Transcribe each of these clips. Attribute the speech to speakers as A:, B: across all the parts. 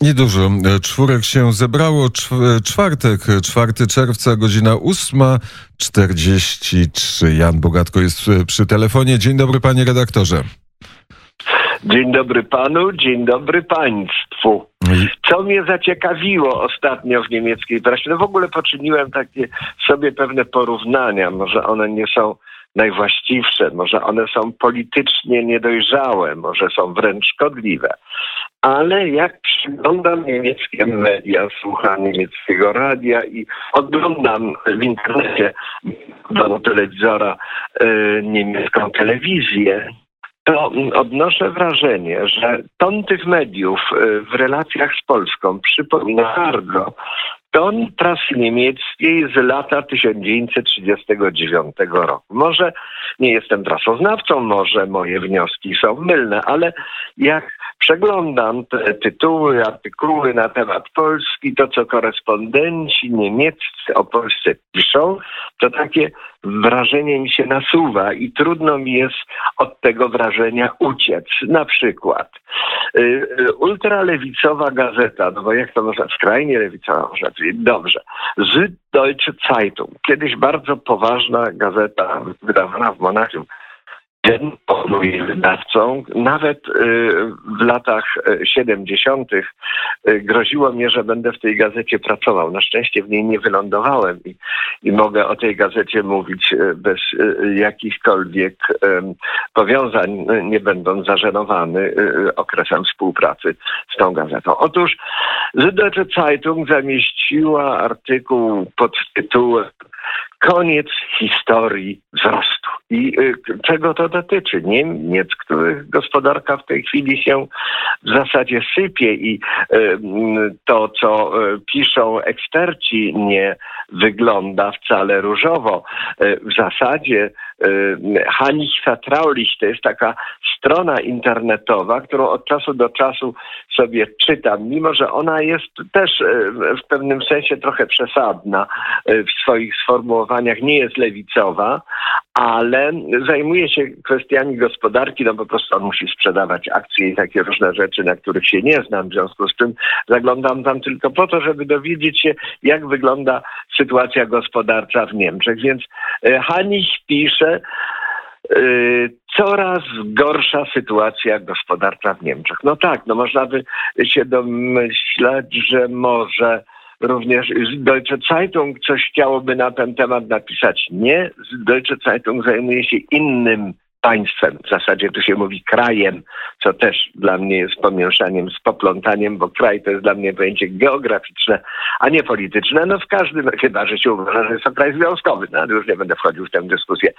A: Niedużo. Czwórek się zebrało. Czwartek, 4 czerwca, godzina 8.43. Jan Bogatko jest przy telefonie. Dzień dobry, panie redaktorze.
B: Dzień dobry panu, dzień dobry państwu. Co mnie zaciekawiło ostatnio w niemieckiej prasie, no w ogóle poczyniłem takie sobie pewne porównania, może one nie są najwłaściwsze, może one są politycznie niedojrzałe, może są wręcz szkodliwe. Ale jak przyglądam niemieckie media, słucham niemieckiego radia i oglądam w internecie do telewizora y, niemiecką telewizję, to odnoszę wrażenie, że ton tych mediów y, w relacjach z Polską przypomina bardzo ton prasy niemieckiej z lata 1939 roku. Może nie jestem prasoznawcą, może moje wnioski są mylne, ale jak przeglądam te tytuły, artykuły na temat Polski, to co korespondenci niemieccy o Polsce piszą, to takie wrażenie mi się nasuwa i trudno mi jest od tego wrażenia uciec. Na przykład y, y, ultralewicowa gazeta, no bo jak to można, skrajnie lewicowa można powiedzieć, dobrze, Süddeutsche Zeitung, kiedyś bardzo poważna gazeta wydawana w Monachium, moim wydawcą. Nawet y, w latach 70. Y, y, groziło mnie, że będę w tej gazecie pracował. Na szczęście w niej nie wylądowałem i, i mogę o tej gazecie mówić bez jakichkolwiek powiązań, nie będąc zażenowany okresem współpracy z tą gazetą. Otóż Süddeutsche Zeitung zamieściła artykuł pod tytułem koniec historii wzrostu. I y, czego to dotyczy? Niemiec, których gospodarka w tej chwili się w zasadzie sypie i y, to, co y, piszą eksperci, nie wygląda wcale różowo. W zasadzie Hanich Vertraulich to jest taka strona internetowa, którą od czasu do czasu sobie czytam, mimo że ona jest też w pewnym sensie trochę przesadna w swoich sformułowaniach, nie jest lewicowa, ale zajmuje się kwestiami gospodarki, no po prostu on musi sprzedawać akcje i takie różne rzeczy, na których się nie znam, w związku z czym zaglądam tam tylko po to, żeby dowiedzieć się, jak wygląda sytuacja gospodarcza w Niemczech. Więc e, Hanich pisze, e, coraz gorsza sytuacja gospodarcza w Niemczech. No tak, no można by się domyślać, że może również Deutsche Zeitung coś chciałoby na ten temat napisać. Nie, Deutsche Zeitung zajmuje się innym państwem. W zasadzie tu się mówi krajem, co też dla mnie jest pomieszaniem z poplątaniem, bo kraj to jest dla mnie pojęcie geograficzne, a nie polityczne. No w każdym, chyba, że się uważa, że jest to kraj związkowy, no już nie będę wchodził w tę dyskusję.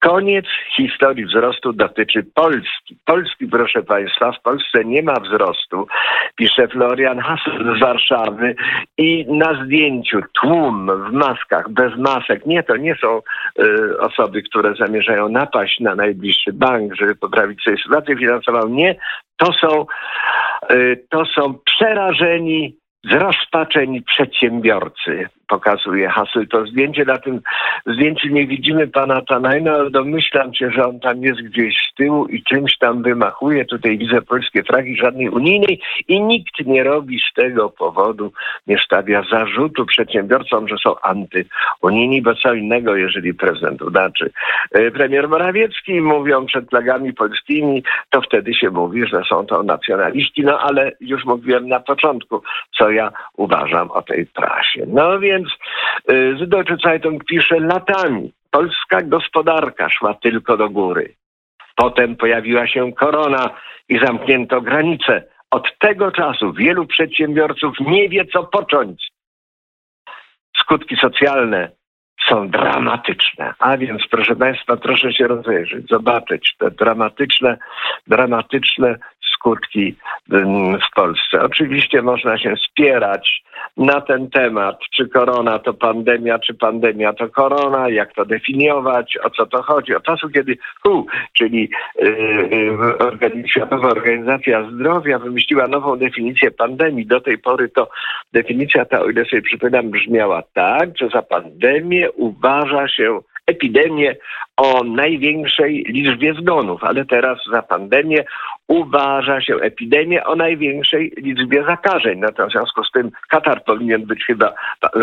B: Koniec historii wzrostu dotyczy Polski. Polski, proszę Państwa, w Polsce nie ma wzrostu, pisze Florian Hassel z Warszawy i na zdjęciu tłum w maskach, bez masek. Nie, to nie są y, osoby, które zamierzają napaść na naj najbliższy bank, żeby poprawić sobie sytuację finansową. Nie, to są, y, to są przerażeni, zrozpaczeni przedsiębiorcy pokazuje Hasyl to zdjęcie. Na tym zdjęciu nie widzimy pana Tanajna, ale domyślam się, że on tam jest gdzieś z tyłu i czymś tam wymachuje. Tutaj widzę polskie flagi, żadnej unijnej i nikt nie robi z tego powodu, nie stawia zarzutu przedsiębiorcom, że są antyunijni, bo co innego, jeżeli prezydent udaczy. E, premier Morawiecki mówią przed flagami polskimi, to wtedy się mówi, że są to nacjonaliści, no ale już mówiłem na początku, co ja uważam o tej prasie. No więc więc Süddeutsche y, Zeitung pisze latami. Polska gospodarka szła tylko do góry. Potem pojawiła się korona i zamknięto granice. Od tego czasu wielu przedsiębiorców nie wie, co począć. Skutki socjalne są dramatyczne. A więc, proszę Państwa, proszę się rozejrzeć, zobaczyć te dramatyczne, dramatyczne skutki w Polsce. Oczywiście można się spierać na ten temat, czy korona to pandemia, czy pandemia to korona, jak to definiować, o co to chodzi. Od czasu, kiedy WHO, czyli yy, Światowa Organizacja Zdrowia wymyśliła nową definicję pandemii, do tej pory to definicja ta, o ile sobie przypominam, brzmiała tak, że za pandemię uważa się epidemię o największej liczbie zgonów, ale teraz za pandemię uważa się epidemię o największej liczbie zakażeń. No w związku z tym Katar powinien być chyba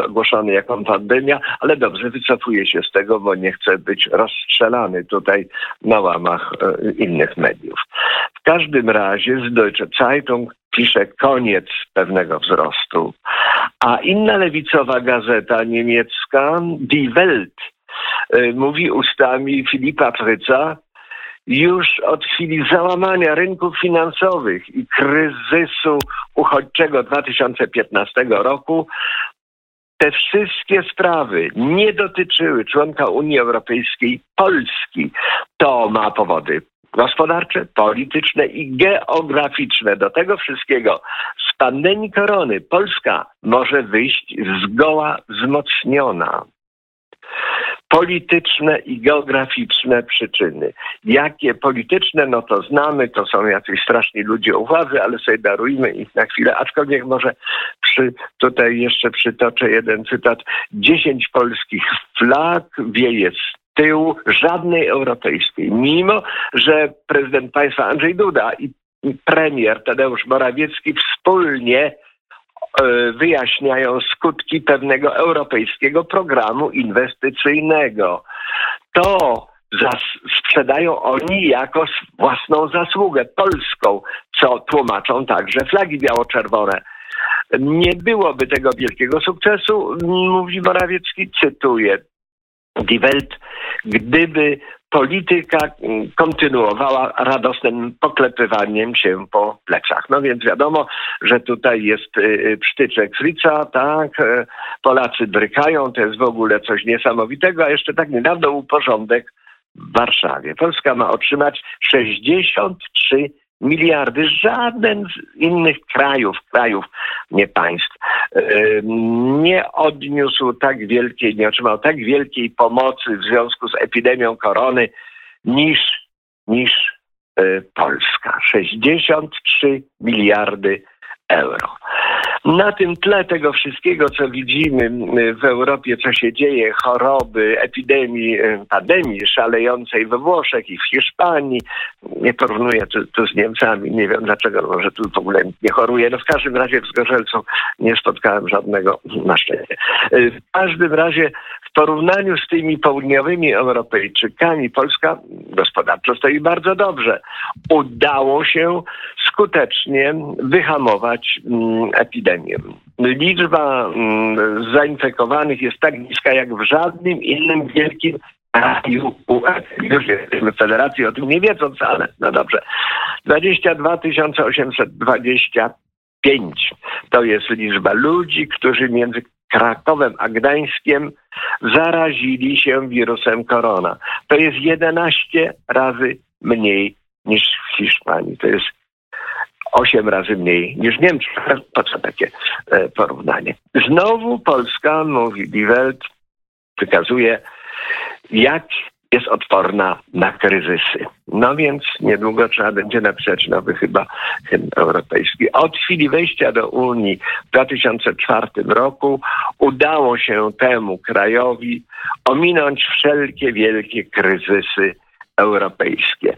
B: ogłoszony jako pandemia, ale dobrze, wycofuje się z tego, bo nie chce być rozstrzelany tutaj na łamach e, innych mediów. W każdym razie z Deutsche Zeitung pisze koniec pewnego wzrostu, a inna lewicowa gazeta niemiecka, Die Welt, mówi ustami Filipa Fryca, już od chwili załamania rynków finansowych i kryzysu uchodźczego 2015 roku te wszystkie sprawy nie dotyczyły członka Unii Europejskiej Polski. To ma powody gospodarcze, polityczne i geograficzne. Do tego wszystkiego z pandemii korony Polska może wyjść zgoła wzmocniona polityczne i geograficzne przyczyny. Jakie polityczne, no to znamy, to są jacyś straszni ludzie u władzy, ale sobie darujmy ich na chwilę, aczkolwiek może przy, tutaj jeszcze przytoczę jeden cytat. Dziesięć polskich flag wieje z tyłu, żadnej europejskiej, mimo że prezydent państwa Andrzej Duda i premier Tadeusz Morawiecki wspólnie wyjaśniają skutki pewnego europejskiego programu inwestycyjnego. To sprzedają oni jako własną zasługę polską, co tłumaczą także flagi biało-czerwone. Nie byłoby tego wielkiego sukcesu, mówi Morawiecki, cytuję, Die Welt, gdyby polityka mm, kontynuowała radosnym poklepywaniem się po plecach. No więc wiadomo, że tutaj jest y, y, psztyczek Frica, tak, e, Polacy brykają, to jest w ogóle coś niesamowitego, a jeszcze tak niedawno był porządek w Warszawie. Polska ma otrzymać 63 miliardy. Żaden z innych krajów, krajów, nie państw, nie odniósł tak wielkiej, nie otrzymał tak wielkiej pomocy w związku z epidemią korony niż, niż e, Polska. 63 miliardy euro. Na tym tle tego wszystkiego, co widzimy w Europie, co się dzieje, choroby, epidemii, e, pandemii szalejącej we Włoszech i w Hiszpanii, nie porównuję tu, tu z Niemcami, nie wiem dlaczego, może tu w ogóle nie choruje. No w każdym razie w Zgorzelcu nie spotkałem żadnego na szczęście. E, w każdym razie w porównaniu z tymi południowymi Europejczykami Polska gospodarczo stoi bardzo dobrze. Udało się skutecznie wyhamować mm, Liczba mm, zainfekowanych jest tak niska jak w żadnym innym wielkim kraju Już jesteśmy w federacji, o tym nie wiedząc, ale no dobrze. 22 825 to jest liczba ludzi, którzy między Krakowem a Gdańskiem zarazili się wirusem korona. To jest 11 razy mniej niż w Hiszpanii. To jest 8 razy mniej niż w Niemczech. Po co takie e, porównanie? Znowu Polska, mówi Die Welt, wykazuje, jak jest odporna na kryzysy. No więc niedługo trzeba będzie napisać nowy chyba hymn europejski. Od chwili wejścia do Unii w 2004 roku udało się temu krajowi ominąć wszelkie wielkie kryzysy europejskie.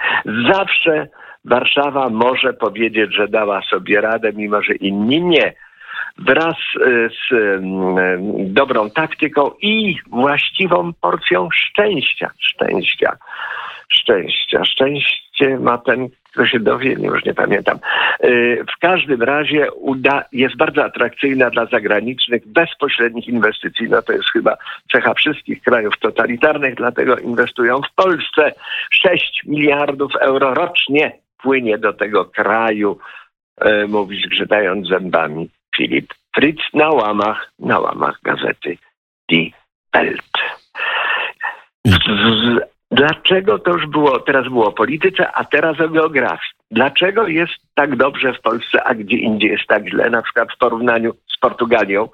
B: Zawsze Warszawa może powiedzieć, że dała sobie radę, mimo że inni nie. Wraz y, z mm, dobrą taktyką i właściwą porcją szczęścia. Szczęścia. Szczęścia. Szczęście ma ten, kto się dowie, już nie pamiętam. Y, w każdym razie uda, jest bardzo atrakcyjna dla zagranicznych, bezpośrednich inwestycji. No to jest chyba cecha wszystkich krajów totalitarnych, dlatego inwestują w Polsce 6 miliardów euro rocznie płynie do tego kraju, e, mówi zgrzytając zębami Filip Fritz na łamach, na łamach gazety Die Welt. Dlaczego to już było, teraz było o polityce, a teraz o geografii? Dlaczego jest tak dobrze w Polsce, a gdzie indziej jest tak źle, na przykład w porównaniu z Portugalią?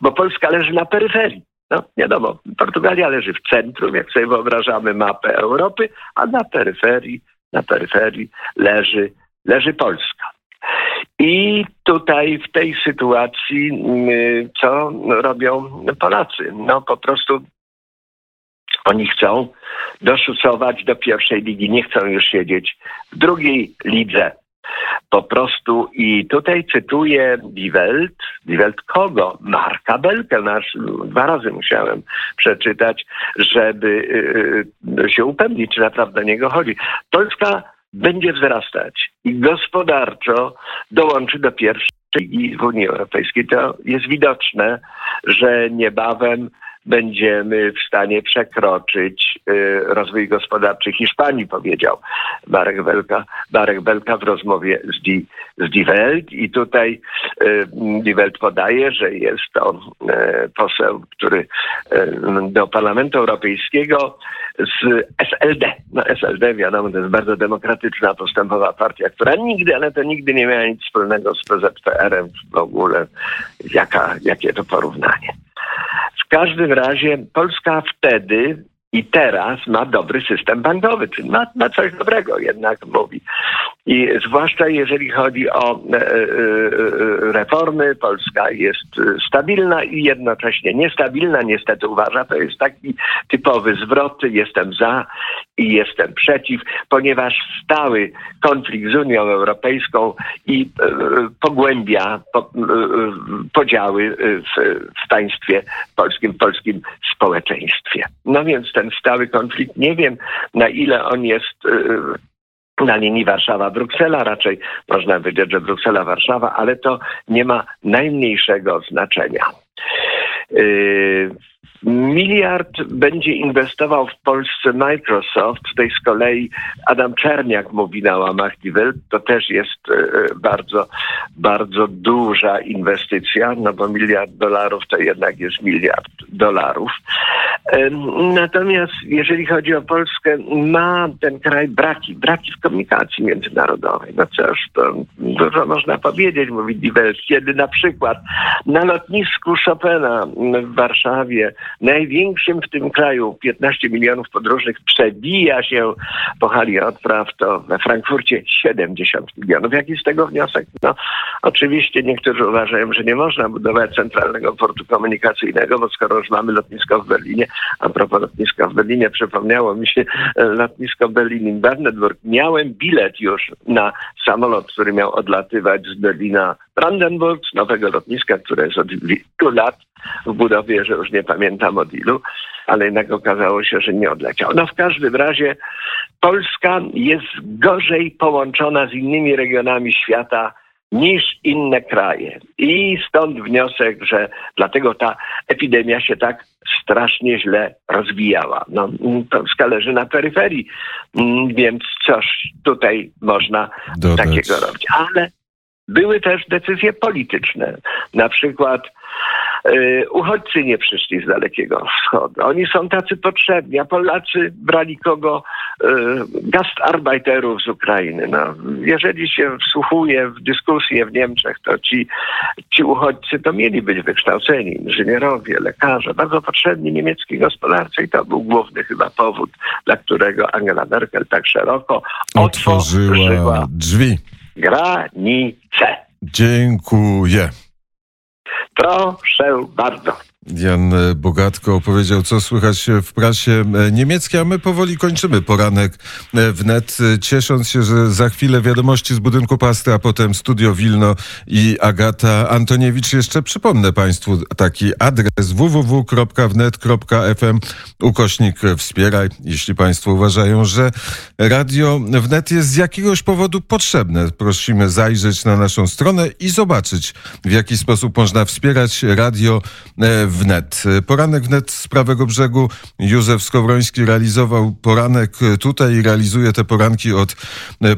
B: Bo Polska leży na peryferii. No, wiadomo, Portugalia leży w centrum, jak sobie wyobrażamy mapę Europy, a na peryferii na peryferii leży, leży Polska. I tutaj w tej sytuacji mm, co robią Polacy? No po prostu Oni chcą doszusować do pierwszej ligi, nie chcą już siedzieć w drugiej lidze. Po prostu i tutaj cytuję Die Welt. Die Welt kogo? Marka Belkę. Nasz, dwa razy musiałem przeczytać, żeby y, y, się upewnić, czy naprawdę do niego chodzi. Polska będzie wzrastać i gospodarczo dołączy do pierwszej w Unii Europejskiej. To jest widoczne, że niebawem będziemy w stanie przekroczyć y, rozwój gospodarczy Hiszpanii, powiedział Marek Belka, Marek Belka w rozmowie z Die, z Die Welt. I tutaj y, Die Welt podaje, że jest to y, poseł, który do Parlamentu Europejskiego z SLD. No SLD wiadomo, to jest bardzo demokratyczna, postępowa partia, która nigdy, ale to nigdy nie miała nic wspólnego z PZPR-em w ogóle. Jaka, jakie to porównanie. Każdym razie Polska wtedy i teraz ma dobry system bankowy, czyli ma, ma coś dobrego jednak mówi. I zwłaszcza jeżeli chodzi o e, e, e, reformy, Polska jest stabilna i jednocześnie niestabilna, niestety uważa, to jest taki typowy zwrot, jestem za i jestem przeciw, ponieważ stały konflikt z Unią Europejską i pogłębia podziały w, w państwie polskim, w polskim społeczeństwie. No więc ten stały konflikt, nie wiem na ile on jest na linii Warszawa-Bruksela. Raczej można powiedzieć, że Bruksela-Warszawa, ale to nie ma najmniejszego znaczenia. Yy, Miliard będzie inwestował w Polsce Microsoft. Tutaj z kolei Adam Czerniak mówi na łamach Welt. To też jest e, bardzo, bardzo duża inwestycja, no bo miliard dolarów to jednak jest miliard dolarów. Natomiast jeżeli chodzi o Polskę, ma ten kraj braki, braki w komunikacji międzynarodowej. No cóż, to dużo można powiedzieć, mówi Die Welt, kiedy na przykład na lotnisku Chopina w Warszawie największym w tym kraju, 15 milionów podróżnych, przebija się po hali odpraw, to we Frankfurcie 70 milionów. Jaki z tego wniosek? No, oczywiście niektórzy uważają, że nie można budować centralnego portu komunikacyjnego, bo skoro już mamy lotnisko w Berlinie, a propos lotniska w Berlinie, przypomniało mi się e, lotnisko Berlin-Brandenburg. Miałem bilet już na samolot, który miał odlatywać z Berlina Brandenburg, z nowego lotniska, które jest od wielu lat w budowie, że już nie pamiętam od ilu, ale jednak okazało się, że nie odleciał. No w każdym razie Polska jest gorzej połączona z innymi regionami świata niż inne kraje. I stąd wniosek, że dlatego ta epidemia się tak strasznie źle rozwijała. No, Polska leży na peryferii, mm, więc coś tutaj można Dodać. takiego robić. Ale były też decyzje polityczne. Na przykład uchodźcy nie przyszli z Dalekiego Wschodu. Oni są tacy potrzebni, a Polacy brali kogo? Y, gastarbeiterów z Ukrainy. No, jeżeli się wsłuchuje w dyskusję w Niemczech, to ci, ci uchodźcy to mieli być wykształceni, inżynierowie, lekarze, bardzo potrzebni niemieckiej gospodarce i to był główny chyba powód, dla którego Angela Merkel tak szeroko otworzyła, otworzyła
A: drzwi
B: granice.
A: Dziękuję.
B: Proszę bardzo.
A: Jan Bogatko opowiedział, co słychać w prasie niemieckiej, a my powoli kończymy poranek wnet, ciesząc się, że za chwilę wiadomości z budynku pasty, a potem Studio Wilno i Agata Antoniewicz. Jeszcze przypomnę Państwu taki adres www.wnet.fm ukośnik wspieraj, jeśli Państwo uważają, że radio wnet jest z jakiegoś powodu potrzebne. Prosimy zajrzeć na naszą stronę i zobaczyć, w jaki sposób można wspierać radio wnet wnet. Poranek wnet z prawego brzegu Józef Skowroński realizował poranek tutaj i realizuje te poranki od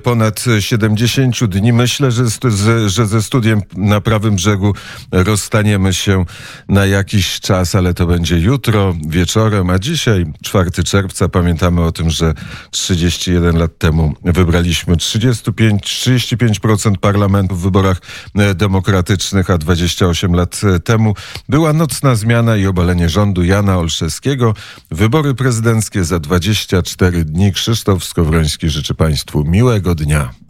A: ponad 70 dni. Myślę, że, że ze studiem na prawym brzegu rozstaniemy się na jakiś czas, ale to będzie jutro wieczorem, a dzisiaj 4 czerwca pamiętamy o tym, że 31 lat temu wybraliśmy 35, 35% parlamentu w wyborach demokratycznych, a 28 lat temu była nocna zmiana zmiana i obalenie rządu Jana Olszewskiego. Wybory prezydenckie za 24 dni. Krzysztof Skowroński życzy Państwu miłego dnia.